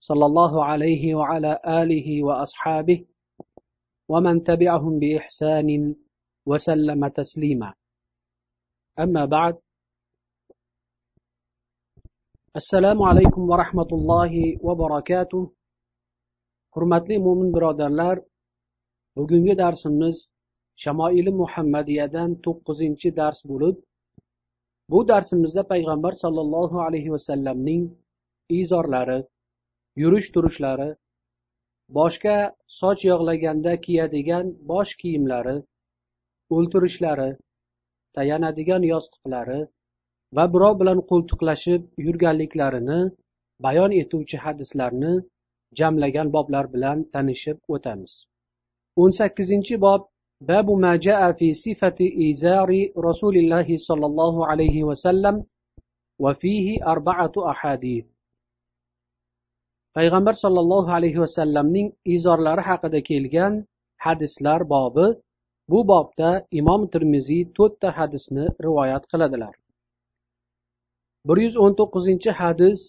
صلى الله عليه وعلى آله وأصحابه ومن تبعهم بإحسان وسلم تسليما أما بعد السلام عليكم ورحمة الله وبركاته hurmatli mo'min birodarlar bugungi darsimiz shamoili muhammadiyadan to'qqizinchi dars bo'lib bu darsimizda payg'ambar sollallohu alayhi vasallamning izorlari yurish turishlari boshga soch yog'laganda kiyadigan bosh kiyimlari o'ltirishlari tayanadigan yostiqlari va birov bilan qo'ltiqlashib yurganliklarini bayon etuvchi hadislarni jamlagan boblar bilan tanishib o'tamiz. O'n sakkizinchi bob babu ma jaa fi sifati izari rasulillahi sollallohu alayhi vasallam va fihi arba'atu ahadith. payg'ambar sollallohu alayhi vasallamning izorlari haqida kelgan hadislar bobi bu bobda imom termiziy to'rtta hadisni rivoyat qiladilar bir yuz o'n to'qqizinchi hadis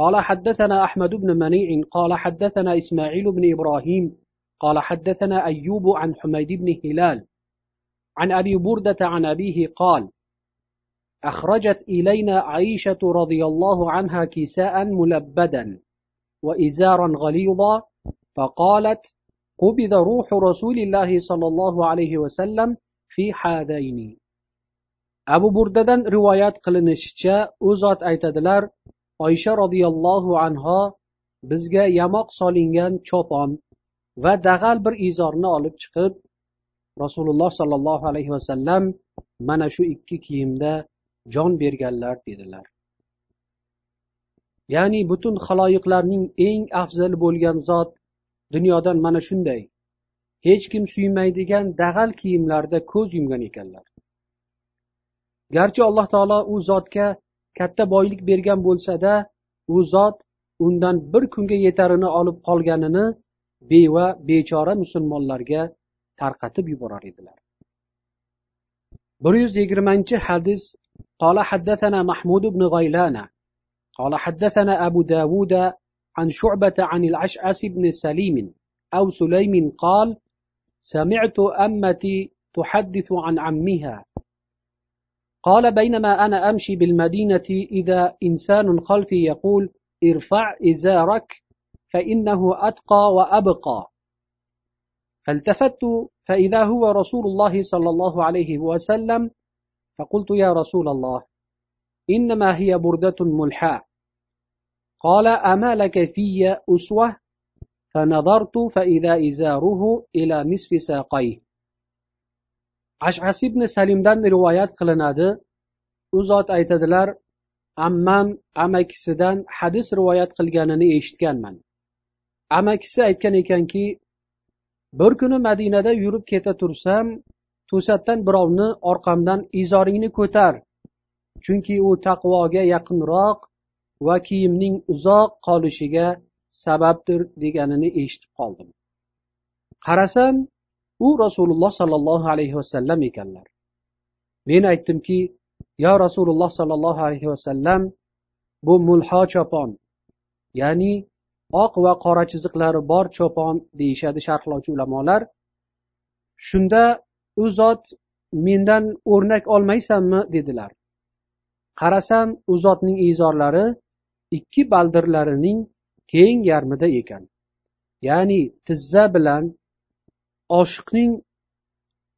قال حدثنا أحمد بن منيع قال حدثنا إسماعيل بن إبراهيم قال حدثنا أيوب عن حميد بن هلال عن أبي بردة عن أبيه قال أخرجت إلينا عائشة رضي الله عنها كساء ملبدا وإزارا غليظا فقالت قبض روح رسول الله صلى الله عليه وسلم في حاذين abu burdadan rivoyat qilinishicha u zot aytadilar oysha roziyallohu anho bizga yamoq solingan chopon va dag'al bir izorni olib chiqib rasululloh sollallohu alayhi vasallam mana shu ikki kiyimda jon berganlar dedilar ya'ni butun haloyiqlarning eng afzali bo'lgan zot dunyodan mana shunday hech kim suymaydigan dag'al kiyimlarda ko'z yumgan ekanlar garchi alloh taolo u zotga katta boylik bergan bo'lsada u zot undan bir kunga yetarini olib qolganini beva bechora musulmonlarga tarqatib yuborar edilar bir yuz yigirmanchi hadis قال حدثنا محمود بن غيلان قال حدثنا أبو داود عن شعبة عن العشعس بن سليم أو سليم قال سمعت أمتي تحدث عن عمها. قال بينما أنا أمشي بالمدينة إذا إنسان خلفي يقول ارفع إزارك فإنه أتقى وأبقى. فالتفت فإذا هو رسول الله صلى الله عليه وسلم فقلت يا رسول الله إنما هي بردة ملحاء قال أما لك في أسوة فنظرت فإذا إزاره إلى نصف ساقيه ashas ibn salimdan rivoyat qilinadi u zot aytadilar ammam amakisidan hadis rivoyat qilganini eshitganman amakisi aytgan ekanki bir kuni madinada yurib keta tursam to'satdan birovni orqamdan izoringni ko'tar chunki u taqvoga yaqinroq va kiyimning uzoq qolishiga sababdir deganini eshitib qoldim. Qarasam u rasululloh sollallohu alayhi vasallam ekanlar. Men aytdimki yo rasululloh sollallohu alayhi vasallam bu mulho chopon ya'ni oq va qora chiziqlari bor chopon deyishadi sharhlovchi ulamolar. Shunda u zot mendan o'rnak olmaysanmi? dedilar. qarasam u zotning izorlari ikki baldirlarining teng yarmida ekan ya'ni tizza bilan oshiqning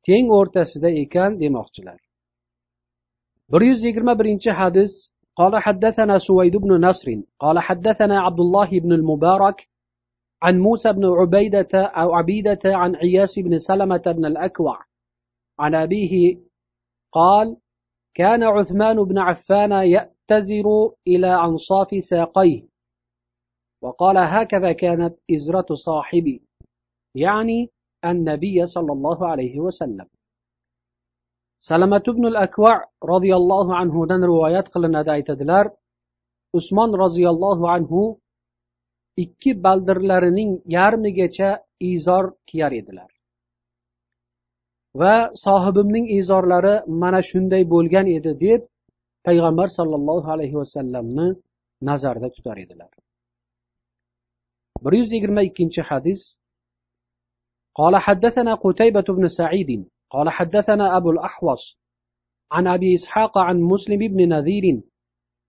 teng o'rtasida ekan demoqchilar bir yuz yigirma birinchi hadis قال حدثنا سويد بن نصر قال حدثنا عبد الله بن المبارك عن موسى بن عبيدة أو عبيدة عن عياس بن سلمة بن الأكوع عن أبيه قال كان عثمان بن عفان يأتزر إلى أنصاف ساقيه. وقال هكذا كانت إزرة صاحبي يعني النبي صلى الله عليه وسلم. سلمة بن الأكوع رضي الله عنه دن روايات قلنا داي تدلار عثمان رضي الله عنه إكي بلدرلرنين يارمي جيشة إزار كيار va sohibimning izorlari mana shunday bo'lgan edi deb payg'ambar sollallohu alayhi vasallamni nazarda tutar edilar bir yuz yigirma ikkinchi hadis قال حدثنا قتيبة بن سعيد قال حدثنا أبو الأحوص عن أبي إسحاق عن مسلم بن نذير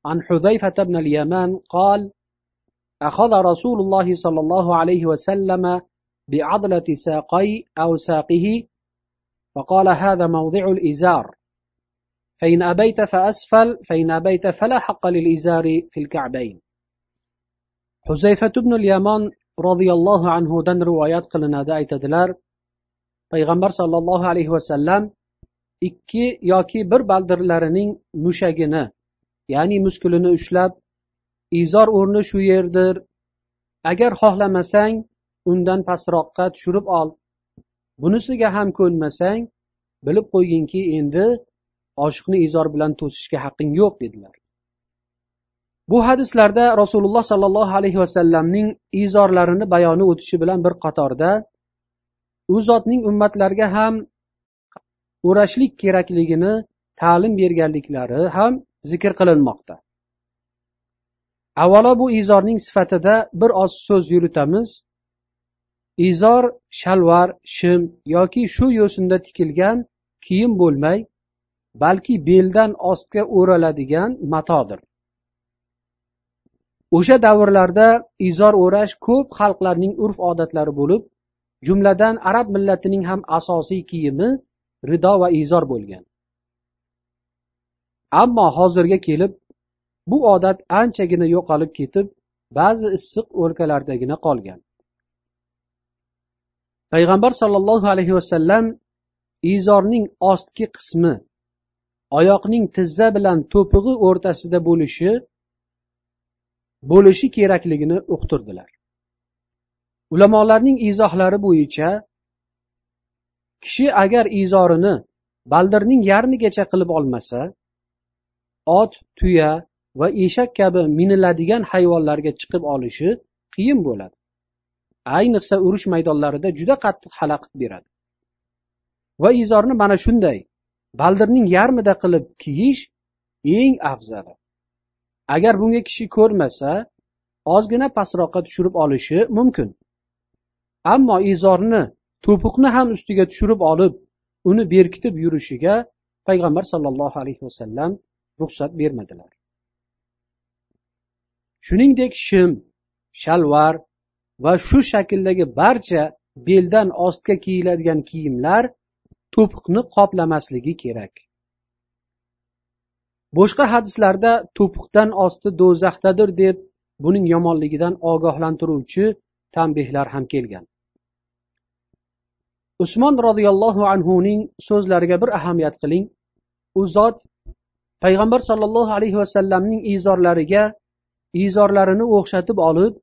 عن حذيفة بن اليمان قال أخذ رسول الله صلى الله عليه وسلم بعضلة ساقي أو ساقه فقال هذا موضع الإزار فإن أبيت فأسفل فإن أبيت فلا حق للإزار في الكعبين حذيفة بن اليمان رضي الله عنه دن روايات قلنا دائت دلار payg'ambar sollallohu alayhi vasallam ikki yoki bir baldirlarining mushagini ya'ni muskulini ushlab izor o'rni shu yerdir agar xohlamasang undan pastroqqa tushirib ol bunisiga ham ko'nmasang bilib qo'yginki endi oshiqni izor bilan to'sishga haqqing yo'q dedilar. Bu hadislarda rasululloh sollallohu alayhi vasallamning izorlarini bayoni o'tishi bilan bir qatorda u zotning ummatlarga ham o'rashlik kerakligini ta'lim berganliklari ham zikr qilinmoqda. Avvalo bu izorning sifatida bir oz so'z yuritamiz izor shalvar shim yoki shu yo'sinda tikilgan kiyim bo'lmay balki beldan ostga o'raladigan matodir. O'sha davrlarda izor o'rash ko'p xalqlarning urf odatlari bo'lib jumladan arab millatining ham asosiy kiyimi rido va izor bo'lgan. Ammo hozirga kelib bu odat anchagina yo'qolib ketib ba'zi issiq o'lkalardagina qolgan. Payg'ambar sollallohu alayhi vasallam izorning ostki qismi oyoqning tizza bilan to'pig'i o'rtasida bo'lishi bo'lishi kerakligini uqtirdilar. Ulamolarning izohlari bo'yicha kishi agar izorini baldirning yarmigacha qilib olmasa ot tuya va eshak kabi miniladigan hayvonlarga chiqib olishi qiyin bo'ladi. Ayniqsa urush maydonlarida juda qattiq xalaqit beradi. Va izorni mana shunday baldirning yarmida qilib kiyish eng afzali. Agar bunga kishi ko'rmasa ozgina pastroqqa tushirib olishi mumkin. Ammo izorni to'piqni ham ustiga tushirib olib uni berkitib yurishiga payg'ambar sollallohu alayhi vasallam ruxsat bermadilar. Shuningdek shim shalvar va shu shakldagi barcha beldan ostga kiyiladigan kiyimlar to'piqni qoplamasligi kerak. Boshqa hadislarda to'piqdan osti do'zaxdadir deb buning yomonligidan ogohlantiruvchi tanbehlar ham kelgan. Usmon roziyallohu anhuning so'zlariga bir ahamiyat qiling. U zot payg'ambar sollallohu alayhi vasallamning izorlariga izorlarini o'xshatib olib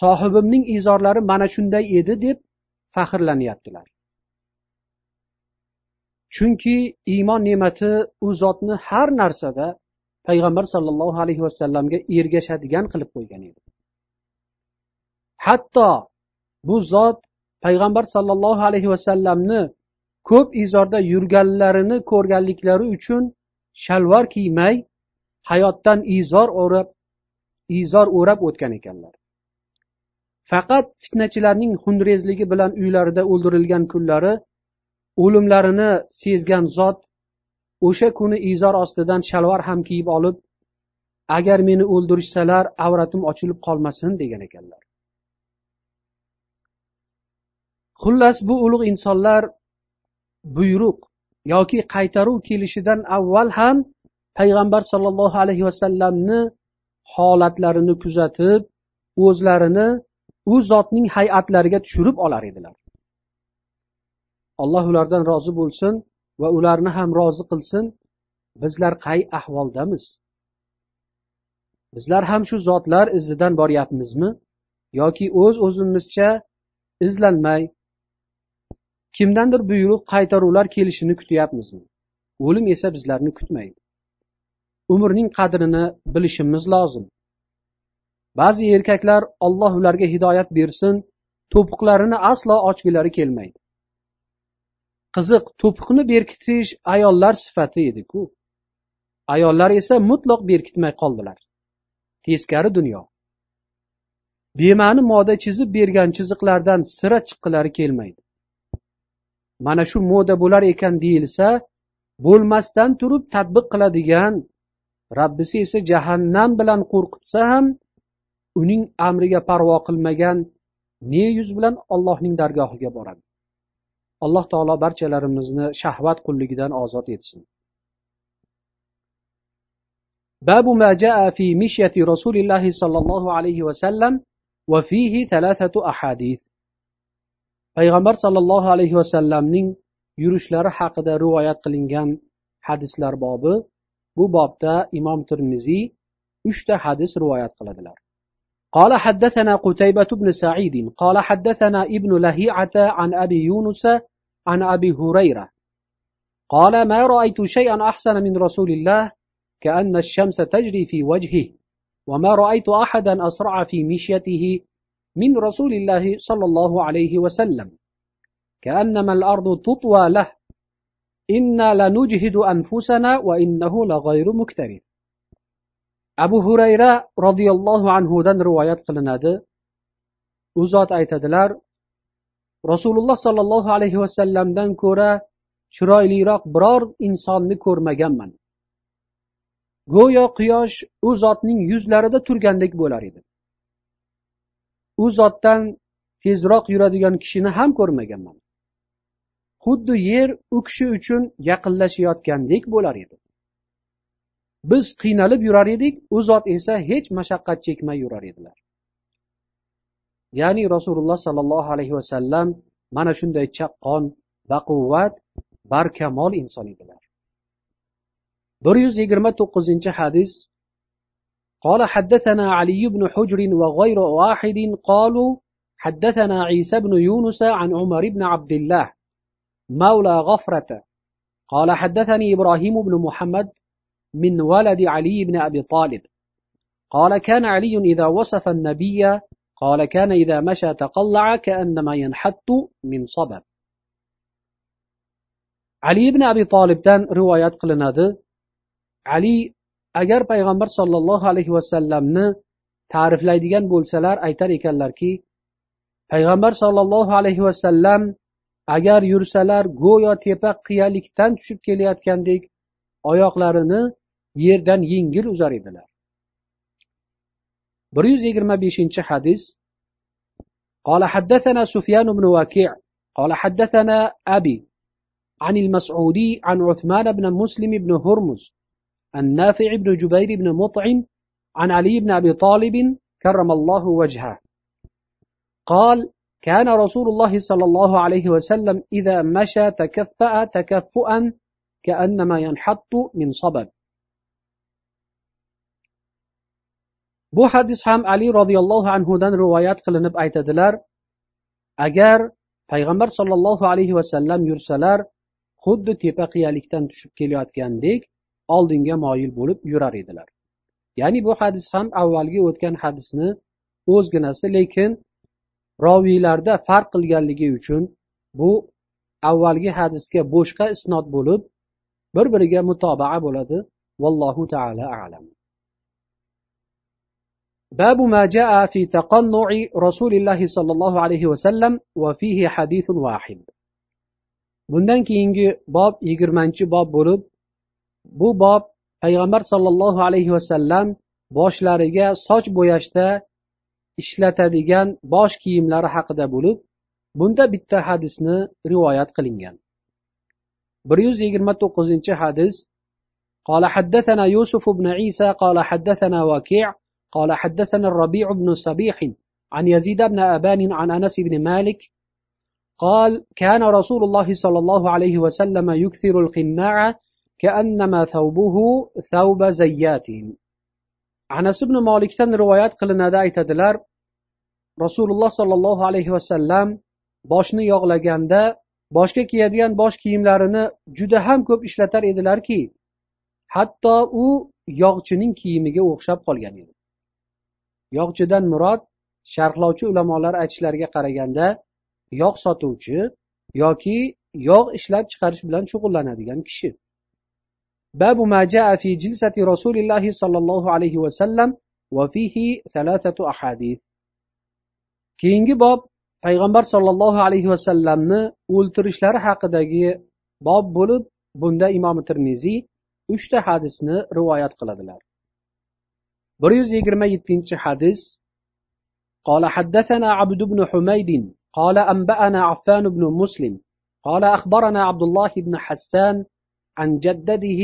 sohibimning izorlari mana shunday edi deb faxrlanyaptilar. Chunki iymon ne'mati u zotni har narsada payg'ambar sollallohu alayhi vasallamga ergashadigan qilib qo'ygan edi. Hatto bu zot payg'ambar sollallohu alayhi vasallamni ko'p izorda yurganlarini ko'rganliklari uchun shalvar kiymay hayotdan izor o'rab izor o'rab o'tgan ekanlar. Faqat fitnachilarning xunrezligi bilan uylarida o'ldirilgan kunlari o'limlarini sezgan zot o'sha kuni izor ostidan shalvar ham kiyib olib agar meni o'ldirishsalar avratim ochilib qolmasin degan ekanlar. Xullas bu ulug' insonlar buyruq yoki qaytaruv kelishidan avval ham payg'ambar sollallohu alayhi vasallamni holatlarini kuzatib o'zlarini u zotning hay'atlariga tushirib olar edilar. Alloh ulardan rozi bo'lsin va ularni ham rozi qilsin. Bizlar qay ahvoldamiz? Bizlar ham shu zotlar izidan boryapmizmi? Yoki o'z o'zimizcha izlanmay kimdandir buyruq qaytaruvlar kelishini kutyapmizmi? O'lim esa bizlarni kutmaydi. Umrning qadrini bilishimiz lozim. Ba'zi erkaklar olloh ularga hidoyat bersin to'piqlarini aslo ochgilari kelmaydi. Qiziq to'piqni berkitish ayollar sifati ediku. Ayollar esa mutlaq berkitmay qoldilar. Teskari dunyo. Bema'ni moda chizib bergan chiziqlardan sira chiqqilari kelmaydi. Mana shu moda bo'lar ekan deyilsa bo'lmasdan turib tadbiq qiladigan rabbisi esa jahannam bilan qo'rqitsa ham uning amriga parvo qilmagan ne yuz bilan ollohning dargohiga boradi alloh taolo barchalarimizni shahvat qulligidan ozod etsin باب ما جاء في مشية رسول الله صلى الله عليه وسلم وفيه ثلاثة أحاديث payg'ambar sollallohu alayhi vasallamning yurishlari haqida rivoyat qilingan hadislar bobi bu bobda imom termiziy uchta hadis rivoyat qiladilar قال حدثنا قتيبة بن سعيد قال حدثنا ابن لهيعة عن أبي يونس عن أبي هريرة قال ما رأيت شيئا أحسن من رسول الله كأن الشمس تجري في وجهه وما رأيت أحدا أسرع في مشيته من رسول الله صلى الله عليه وسلم كأنما الأرض تطوى له إنا لنجهد أنفسنا وإنه لغير مكترث. Abu hurayra roziyallohu anhudan rivoyat qilinadi. U zot aytadilar rasululloh sollallohu alayhi vasallamdan ko'ra chiroyliroq biror insonni ko'rmaganman. Go'yo quyosh u zotning yuzlarida turgandek bo'lar edi. U zotdan tezroq yuradigan kishini ham ko'rmaganman. Xuddi yer u kishi uchun yaqinlashayotgandek bo'lar edi. biz qiynalib yurar edik u zot esa hech mashaqqat chekmay yurar edilar ya'ni rasululloh sollallohu alayhi vasallam mana shunday chaqqon baquvvat barkamol inson edilar bir yuz yigirma to'qqizinchi hadis قال حدثنا علي بن حجر وغير واحد قالوا حدثنا عيسى بن يونس عن عمر بن عبد الله مولى غفرة قال حدثني إبراهيم بن محمد من ولد علي بن أبي طالب قال كان علي إذا وصف النبي قال كان إذا مشى تقلع كأنما ينحط من صبر ali ibn abi tolibdan rivoyat qilinadi ali agar payg'ambar sollallohu alayhi vasallamni ta'riflaydigan bo'lsalar aytar ekanlarki payg'ambar sollallohu alayhi vasallam agar yursalar go'yo tepa qiyalikdan tushib kelayotgandek oyoqlarini yerdan yengil uzar edilar. Bir yuz yigirma beshinchi hadis. قال حدثنا سفيان بن وكيع قال حدثنا أبي عن المسعودي عن عثمان بن مسلم بن هرمز النافع بن جبير بن مطعم عن علي بن أبي طالب كرم الله وجهه قال كان رسول الله صلى الله عليه وسلم إذا مشى تكفأ تكفؤا كأنما ينحط من صبب bu hadis ham ali roziyallohu anhudan rivoyat qilinib aytadilar agar payg'ambar sollallohu alayhi vasallam yursalar xuddi tepa qiyalikdan tushib kelayotgandek oldinga moyil bo'lib yurar edilar. Ya'ni bu hadis ham avvalgi o'tgan hadisni o'zginasi lekin roviylarda farq qilganligi uchun bu avvalgi hadisga boshqa isnot bo'lib bir biriga mutobaa bo'ladi. Vallohu taala alam. باب ما جاء في تقنع رسول الله صلى الله عليه وسلم وفيه حديث واحد bundan keyingi bob yigirmanchi bob bo'lib bu bob payg'ambar sollallohu alayhi vasallam boshlariga soch bo'yashda ishlatadigan bosh kiyimlari haqida bo'lib bunda bitta hadisni rivoyat qilingan bir yuz yigirma to'qqizinchi hadis قال حدثنا يوسف بن عيسى قال حدثنا وكيع قال حدثنا الربيع بن صبيح عن يزيد بن أبان عن أنس بن مالك قال كان رسول الله صلى الله عليه وسلم يكثر القناع كأنما ثوبه ثوب زيات anas ibn molikdan rivoyat qilinadi aytadilar rasululloh sollallohu alayhi vasallam boshni yog'laganda boshga kiyadigan bosh kiyimlarini juda ham ko'p ishlatar edilarki hatto u yog'chining kiyimiga o'xshab qolgan edi yog'chidan murod sharhlovchi ulamolar aytishlariga qaraganda yog' sotuvchi yoki yog' ishlab chiqarish bilan shug'ullanadigan kishi. Babu majaa fi jilsati rasulillahi sollallohu alayhi vasallam va fihi thalathatu ahadith. Keyingi bob payg'ambar sollallohu alayhi vasallamni o'ltirishlari haqidagi bob bo'lib bunda imom termiziy uchta hadisni rivoyat qiladilar. Bir yuz yigirma yettinchi قال حدثنا عبد بن حميد. قال أنبأنا عفان بن مسلم. قال أخبرنا عبد الله بن حسان عن جدده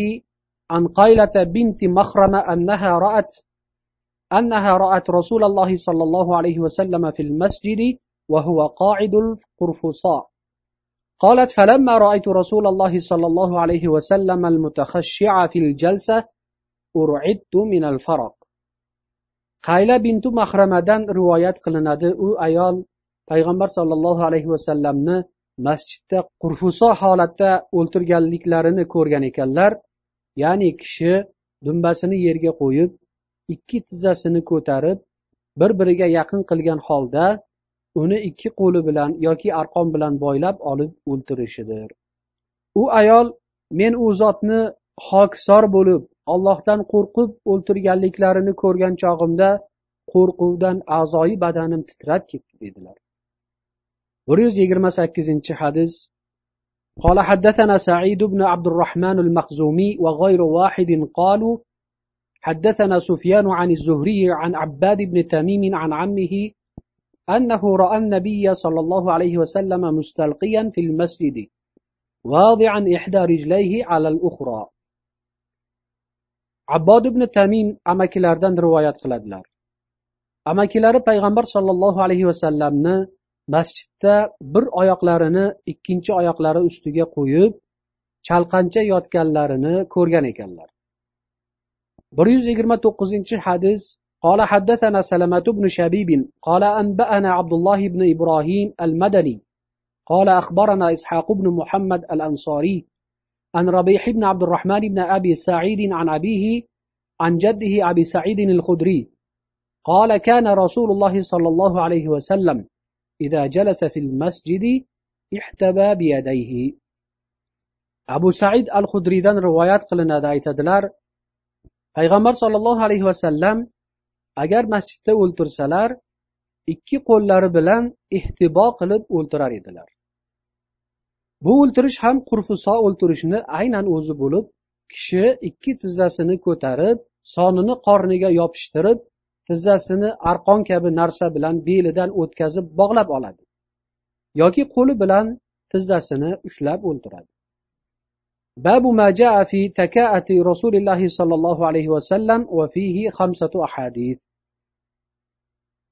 عن قيلة بنت مخرمة أنها رأت أنها رأت رسول الله صلى الله عليه وسلم في المسجد وهو قاعد القرفصاء. قالت فلما رأيت رسول الله صلى الله عليه وسلم المتخشع في الجلسة أرعدت من الفرق. Qayla bintu mahramadan rivoyat qilinadi. U ayol payg'ambar sollallohu alayhi vasallamni masjidda qurfuso holatda o'ltirganliklarini ko'rgan ekanlar. Ya'ni kishi dumbasini yerga qo'yib ikki tizzasini ko'tarib bir biriga yaqin qilgan holda uni ikki qo'li bilan yoki arqon bilan boylab olib o'ltirishidir. U ayol men u zotni hokisor bo'lib ollohdan qo'rqib o'ltirganliklarini ko'rgan chog'imda qo'rquvdan a'zoyi badanim titrab ketdi dedilar. bir yuz yigirma sakkizinchi hadis. قال حدثنا سعيد بن عبد الرحمن المخزومي وغير واحد قالوا حدثنا سفيان عن الزهري عن عباد بن تميم عن عمه أنه رأى النبي صلى الله عليه وسلم مستلقيا في المسجد واضعا إحدى رجليه على الأخرى abbod ibn tamim amakilaridan rivoyat qiladilar amakilari payg'ambar sollallohu alayhi vasallamni masjidda bir oyoqlarini ikkinchi oyoqlari ustiga qo'yib chalqancha yotganlarini ko'rgan ekanlar bir yuz yigirma to'qqizinchi hadis قال حدثنا سلمة بن شبيب قال أنبأنا عبد الله بن إبراهيم المدني قال أخبرنا إسحاق بن محمد الأنصاري عن ربيح بن عبد الرحمن بن أبي سعيد عن أبيه عن جده أبي سعيد الخدري. قال كان رسول الله صلى الله عليه وسلم إذا جلس في المسجد احتبى بيديه. أبو سعيد الخدري دان روايات قلنا دايتدلار payg'ambar sollallohu alayhi vasallam agar masjidda o'ltirsalar ikki qo'llari bilan ehtibo qilib o'ltirar edilar bu o'ltirish ham qurfuso o'ltirishni aynan o'zi bo'lib kishi ikki tizzasini ko'tarib sonini qorniga yopishtirib tizzasini arqon kabi narsa bilan belidan o'tkazib bog'lab oladi yoki qo'li bilan tizzasini ushlab o'ltiradi باب ما جاء في تكاءة رسول الله صلى الله عليه وسلم وفيه خمسة أحاديث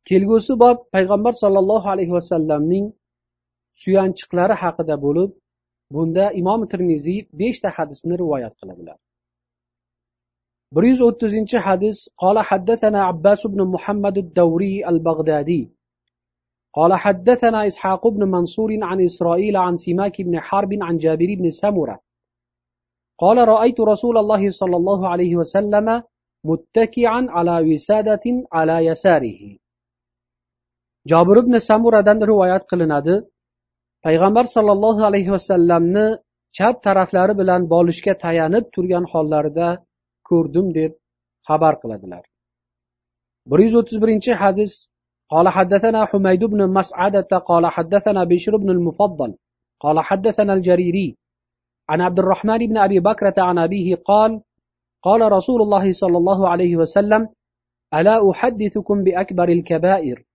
kelgusi bob payg'ambar sollallohu alayhi vasallamning suyanchiqlari haqida bo'lib bunda imom termiziy beshta hadisni rivoyat qiladilar bir yuz o'ttizinchi hadis qola حدثنا عباس بن محمد الدوري البغدادي قال حدثنا إسحاق بن منصور عن إسرائيل عن سماك بن حرب عن جابر بن سمرة قال رأيت رسول الله صلى الله عليه وسلم متكئا على وسادة على يساره jobir ibn samuradan rivoyat qilinadi payg'ambar sollallohu alayhi vasallamni chap taraflari bilan bolishga tayanib turgan hollarida ko'rdim deb xabar qiladilar bir yuz o'ttiz birinchi hadis قال حدثنا حميد بن مسعدة قال حدثنا بشر بن المفضل قال حدثنا الجريري عن عبد الرحمن بن أبي بكرة عن أبيه قال قال رسول الله صلى الله عليه وسلم ألا أحدثكم بأكبر الكبائر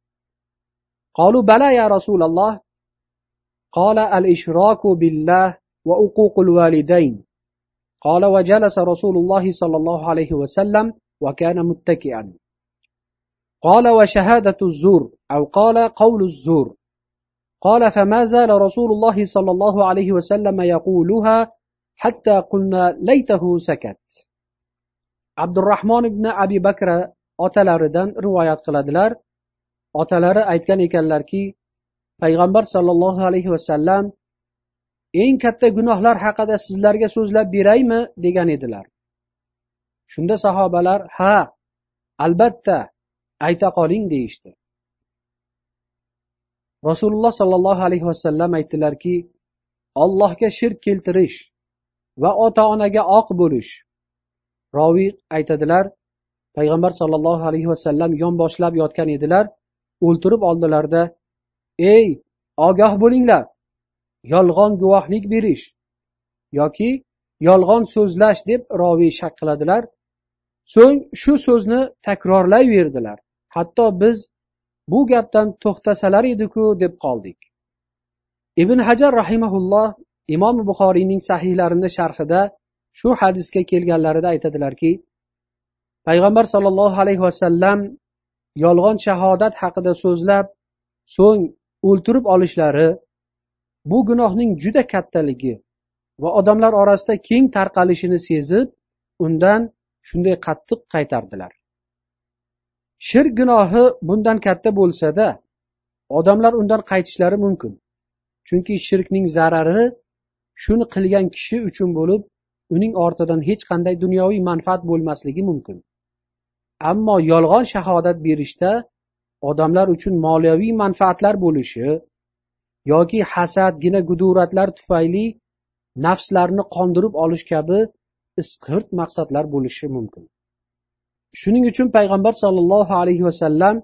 قالوا بلى يا رسول الله قال الإشراك بالله وأقوق الوالدين. قال وجلس رسول الله صلى الله عليه وسلم وكان متكئا. قال وشهادة الزور أو قال قول الزور. قال فما زال رسول الله صلى الله عليه وسلم يقولها حتى قلنا ليته سكت. عبد الرحمن بن أبي بكر otalaridan rivoyat qiladilar otalari aytgan ekanlarki payg'ambar sollallohu alayhi vasallam eng katta gunohlar haqida sizlarga so'zlab beraymi? degan edilar. Shunda sahobalar ha albatta ayta qoling deyishdi. Rasululloh sollallohu alayhi vasallam aytdilarki allohga shirk keltirish va ota onaga oq bo'lish roviy aytadilar. Payg'ambar sollallohu alayhi vasallam yonboshlab yotgan edilar. O'ltirib oldilarda ey ogoh bo'linglar. Yolg'on guvohlik berish yoki yolg'on so'zlash deb roviy shak qiladilar. So'ng shu so'zni takrorlayverdilar. Hatto biz bu gapdan to'xtasalar ediku deb qoldik. Ibn hajar rahimaulloh imom buxoriyning sahihlarini sharhida shu hadisga kelganlarida aytadilarki payg'ambar sollallohu alayhi vasallam yolg'on shahodat haqida so'zlab so'ng o'ltirib olishlari bu gunohning juda kattaligi va odamlar orasida keng tarqalishini sezib undan shunday qattiq qaytardilar. Shirk gunohi bundan katta bo'lsada odamlar undan qaytishlari mumkin. Chunki shirkning zarari shuni qilgan kishi uchun bo'lib uning ortidan hech qanday dunyoviy manfaat bo'lmasligi mumkin. Ammo yolg'on shahodat berishda odamlar uchun moliyaviy manfaatlar bo'lishi yoki hasadgina guduratlar tufayli nafslarni qondirib olish kabi isqirt maqsadlar bo'lishi mumkin. Shuning uchun payg'ambar sollallohu alayhi vasallam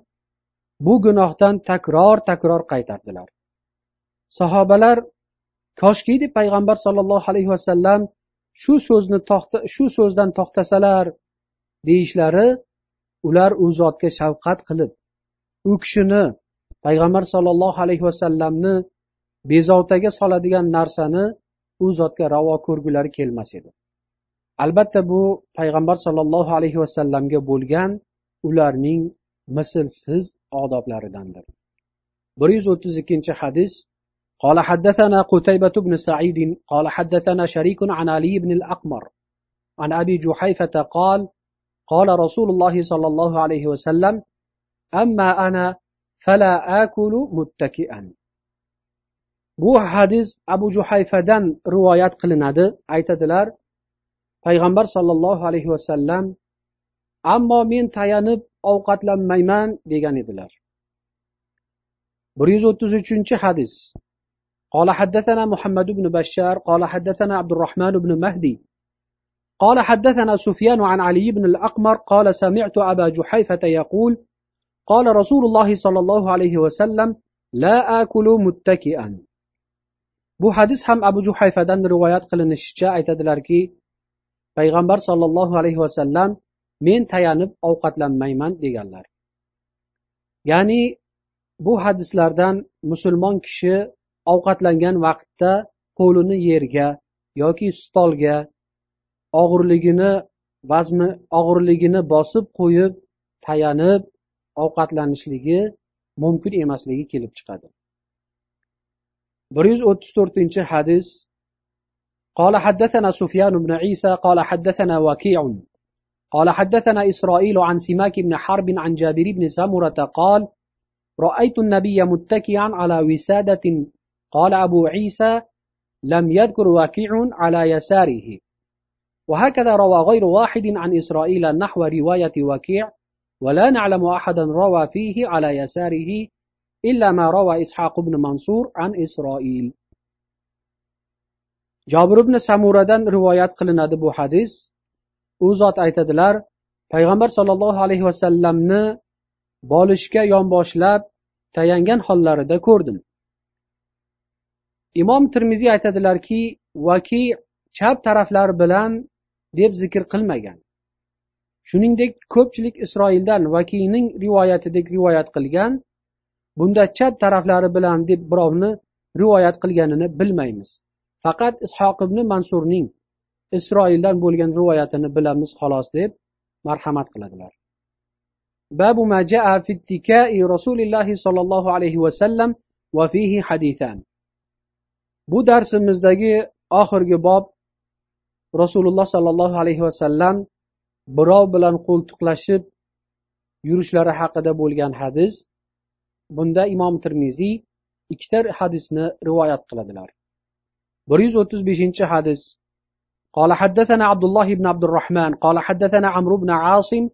bu gunohdan takror takror qaytardilar. Sahobalar koshki deb payg'ambar sollallohu alayhi vasallam shu so'zni to'xta shu so'zdan to'xtasalar deyishlari ular u zotga shafqat qilib u kishini payg'ambar sollallohu alayhi vasallamni bezovtaga soladigan narsani u zotga ravo ko'rgulari kelmas edi albatta bu payg'ambar sollallohu alayhi vasallamga bo'lgan ularning mislsiz odoblaridandir bir yuz o'ttiz ikkinchi hadis قال حدثنا قتيبة بن سعيد قال حدثنا شريك عن علي بن الأقمر عن أبي جحيفة قال قال رسول الله صلى الله عليه وسلم أما أنا فلا آكل متكئا bu hadis abu juhayfadan rivoyat qilinadi aytadilar payg'ambar sollallohu alayhi vasallam ammo men tayanib ovqatlanmayman degan edilar bir yuz o'ttiz uchinchi hadis قال حدثنا محمد بن بشار قال حدثنا عبد الرحمن بن مهدي قال حدثنا سفيان عن علي بن الأقمر قال سمعت أبا جحيفة يقول قال رسول الله صلى الله عليه وسلم لا آكل متكئا bu hadis ham abu juhayfadan rivoyat qilinishicha aytadilarki payg'ambar sollallohu alayhi vasallam men tayanib ovqatlanmayman deganlar ya'ni bu hadislardan musulmon kishi ovqatlangan vaqtda qo'lini yerga yoki stolga og'irligini vazmi og'irligini bosib qo'yib tayanib ovqatlanishligi mumkin emasligi kelib chiqadi. bir yuz o'ttiz to'rtinchi hadis. قال حدثنا سفيان بن عيسى قال حدثنا وكيع قال حدثنا إسرائيل عن سماك بن حرب عن جابر بن سمرة قال رأيت النبي متكئا على وسادة قال أبو عيسى لم يذكر وكيع على يساره وهكذا روى غير واحد عن إسرائيل نحو رواية وكيع ولا نعلم أحدا روى فيه على يساره إلا ما روى إسحاق بن منصور عن إسرائيل jobir ibn samuradan rivoyat qilinadi bu hadis u zot aytadilar payg'ambar sollallohu alayhi vasallamni bolishga yonboshlab tayangan hollarida ko'rdim imom termiziy aytadilarki vaki chap taraflari bilan deb zikr qilmagan Shuningdek ko'pchilik isroildan vakiyning rivoyatidek rivoyat qilgan bunda chap taraflari bilan deb birovni rivoyat qilganini bilmaymiz. Faqat ishoq ibn mansurning isroildan bo'lgan rivoyatini bilamiz xolos deb marhamat qiladilar. Babu ma jaa fi ittikai rasulillahi sollallohu alayhi vasallam va fihi hadithan. Bu darsimizdagi oxirgi bob rasululloh sollallohu alayhi vasallam birov bilan qo'ltiqlashib yurishlari haqida bo'lgan hadis bunda imom termiziy ikkita hadisni rivoyat qiladilar bir yuz o'ttiz beshinchi hadis قال حدثنا عبد الله بن عبد الرحمن قال حدثنا عمرو بن عاصم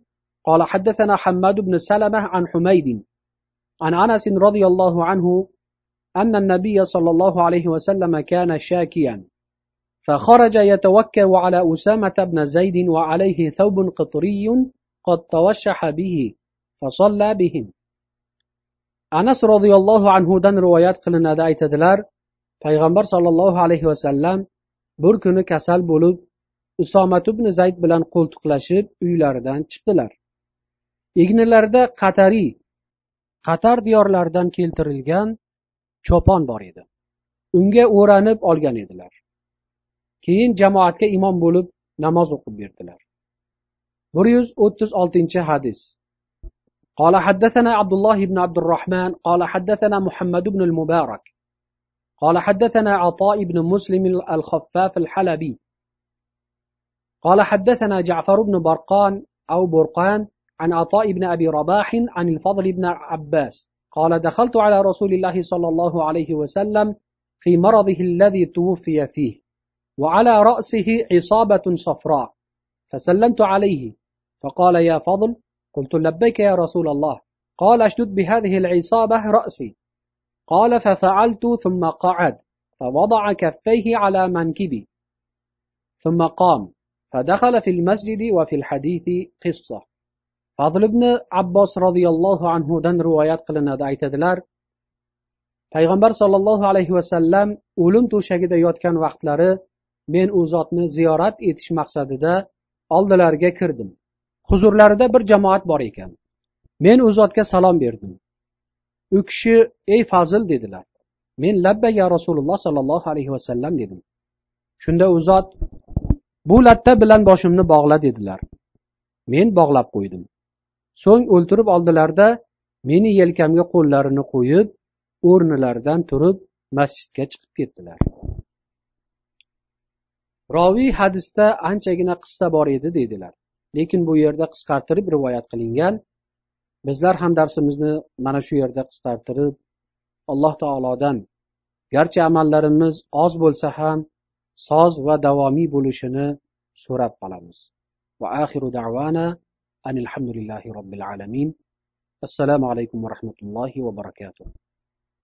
قال حدثنا حماد بن سلمة عن حميد عن أنس رضي الله عنه أن النبي صلى الله عليه وسلم كان شاكيا فخرج يتوكل على أسامة بن زيد وعليه ثوب قطري قد توشح به فصلى بهم anas roziyallohu anhudan rivoyat qilinadi aytadilar payg'ambar sollallohu alayhi vasallam bir kuni kasal bo'lib usomat ibn zayd bilan qo'ltiqlashib uylaridan chiqdilar egnilarida qatariy qatar diyorlaridan keltirilgan cho'pon bor edi unga o'ranib olgan edilar Keyin jamoatga imom bo'lib namoz o'qib berdilar. bir yuz o'ttiz oltinchi hadis. قال حدثنا عبد الله بن عبد الرحمن قال حدثنا محمد بن المبارك قال حدثنا عطاء بن مسلم الخفاف الحلبي قال حدثنا جعفر بن برقان أو برقان عن عطاء بن أبي رباح عن الفضل بن عباس قال دخلت على رسول الله صلى الله عليه وسلم في مرضه الذي توفي فيه وعلى رأسه عصابة صفراء فسلمت عليه فقال يا فضل قلت لبيك يا رسول الله قال أشدد بهذه العصابة رأسي. قال ففعلت ثم قعد فوضع كفيه على منكبي. ثم قام فدخل في المسجد وفي الحديث قصة. fazl ibn abbos roziyallohu anhudan rivoyat qilinadi aytadilar payg'ambar sollallohu alayhi vasallam o'lim to'shagida yotgan vaqtlari men u zotni ziyorat etish maqsadida oldilariga kirdim. Huzurlarida bir jamoat bor ekan. Men u zotga salom berdim. U kishi ey fazil dedilar. Men labba ya rasululloh sollallohu alayhi vasallam dedim. Shunda u zot bu latta bilan boshimni bog'la dedilar. Men bog'lab qo'ydim. So'ng o'ltirib oldilarda meni yelkamga qo'llarini qo'yib o'rnilaridan turib masjidga chiqib ketdilar. roviy hadisda anchagina qissa bor edi deydilar. Lekin bu yerda qisqartirib rivoyat qilingan bizlar ham darsimizni mana shu yerda qisqartirib alloh taolodan garchi amallarimiz oz bo'lsa ham soz va davomiy bo'lishini so'rab qolamiz. Va robbil alamin. Assalomu alaykum va rahmatullohi va barakatuh.